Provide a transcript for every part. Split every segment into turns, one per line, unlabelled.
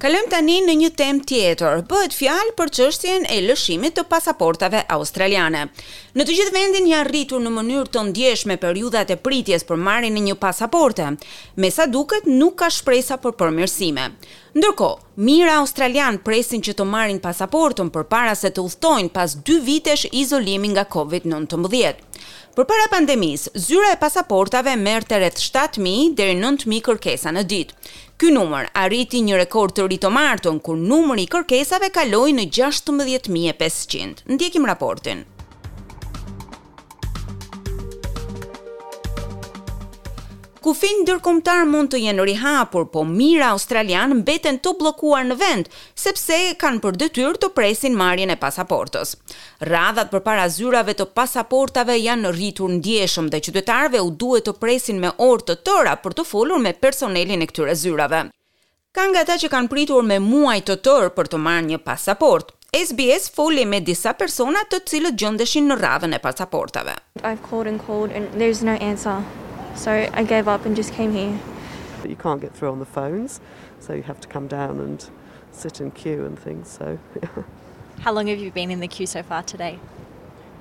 Kalojmë tani në një temë tjetër. Bëhet fjalë për çështjen e lëshimit të pasaportave australiane. Në të gjithë vendin janë rritur në mënyrë të ndjeshme periudhat e pritjes për marrjen e një pasaporte. Me sa duket, nuk ka shpresa për përmirësime. Ndërkohë, Mijëra australianë presin që të marrin pasaportën përpara se të udhëtojnë pas dy vitesh izolimi nga Covid nëntëmbëdhjetë. Përpara pandemisë, zyra e pasaportave merrte rreth shtatë mijë deri nëntë mijë kërkesa në ditë. Ky numër arriti një rekord të ri të martën, kur numri i kërkesave kaloi në gjashtëmbëdhjetë mijë e pesëqind. Ndjekim raportin. Kufijtë ndërkombëtarë mund të jenë rihapur, po mijëra australianë mbeten të bllokuar në vend, sepse kanë për detyrë të presin marrjen e pasaportës. Radhat përpara zyrave të pasaportave janë rritur ndjeshëm dhe qytetarëve u duhet të presin me orë të tëra për të folur me personelin e këtyre zyrave. Ka nga ata që kanë pritur me muaj të tërë për të marrë një pasaportë. SBS foli me disa persona të cilët gjendeshin në radhën e pasaportave.
I've called and called and there's no answer so I gave up and just came here.
But you can't get through on the phones so you have to come down and sit in queue and things so yeah.
How long have you been in the queue so far today?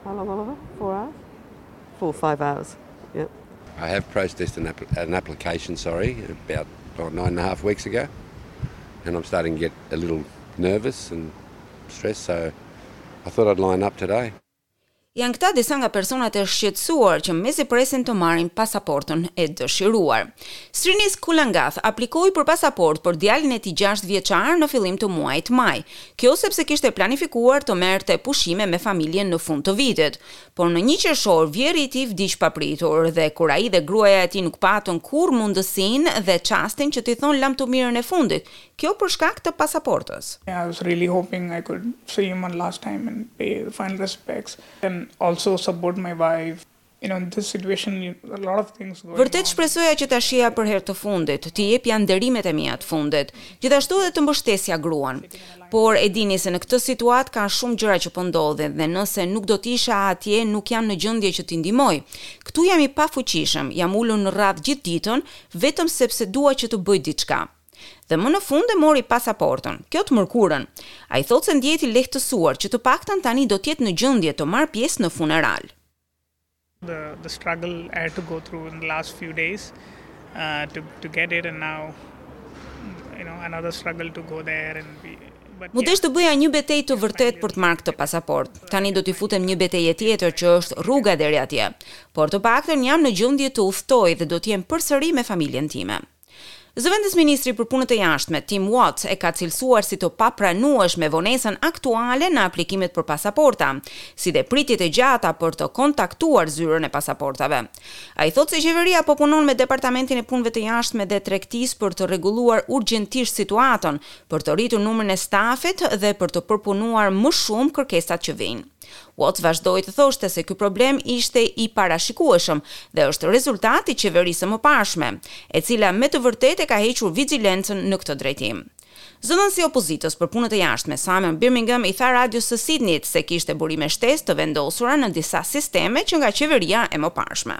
How long have I been? Four hours. Four, five hours yeah
I have processed an, app an application, sorry, about oh, nine and a half weeks ago, and I'm starting to get a little nervous and stressed, so I thought I'd line up today.
Janë këta disa nga personat e shqetësuar që mezi presin të marrin pasaportën e dëshiruar. Srinis Kulangath aplikoi për pasaportë për djalin e tij 6 vjeçar në fillim të muajit maj. Kjo sepse kishte planifikuar të merrte pushime me familjen në fund të vitit. Por në një qershor vjehrri i tij vdiq papritur dhe kur ai dhe gruaja e tij nuk patën kurrë mundësinë dhe çastin që t'i thonë lamtumirën e fundit, kjo për shkak të pasaportës.
I was really hoping I could see him one last time and pay the final respects and also support my wife you know in this situation a lot of things going on.
Vërtet shpresoja që ta shihja për herë të fundit, t'i jepja nderimet e mia të fundit, gjithashtu edhe të mbështesja gruan. Por e dini se në këtë situatë ka shumë gjëra që po ndodhin dhe nëse nuk do të isha atje nuk jam në gjendje që t'i ndihmoj. Këtu jam i pafuqishëm, jam ulur në radhë gjithë ditën vetëm sepse dua që të bëj diçka. Dhe më në fund e mori pasaportën, kjo të mërkurën. Ai thotë se ndjehet i lehtësuar që të paktën tani do të jetë në gjendje të marrë pjesë në funeral.
The the struggle I had to go through in the last few days uh, to to get it and now you know another struggle to go there and be
M'u desh të bëja një betejë të vërtetë për të marrë këtë pasaportë. Tani do t'i futem një beteje tjetër që është rruga deri atje. Por të paktën jam në gjendje të udhëtoj dhe do të jem përsëri me familjen time. Zëvendësministri për Punët e Jashtme, Tim Watts, e ka cilësuar si të papranueshme vonesën aktuale në aplikimet për pasaporta, si dhe pritjet e gjata për të kontaktuar Zyrën e Pasaportave. Ai thotë se qeveria po punon me Departamentin e Punëve të Jashtme dhe Tregtisë për të rregulluar urgjentisht situatën, për të rritur numrin e stafit dhe për të përpunuar më shumë kërkesat që vijnë. Watts vazhdoi të thoshte se ky problem ishte i parashikueshëm dhe është rezultat i qeverisë së mëparshme, e cila me të vërtetë e ka hequr vigjilencën në këtë drejtim. Zëdhënësi i opozitës për punët e jashtme, Simon Birmingham i tha radios së Sidneit se kishte burime shtesë të vendosura në disa sisteme që nga qeveria e mëparshme.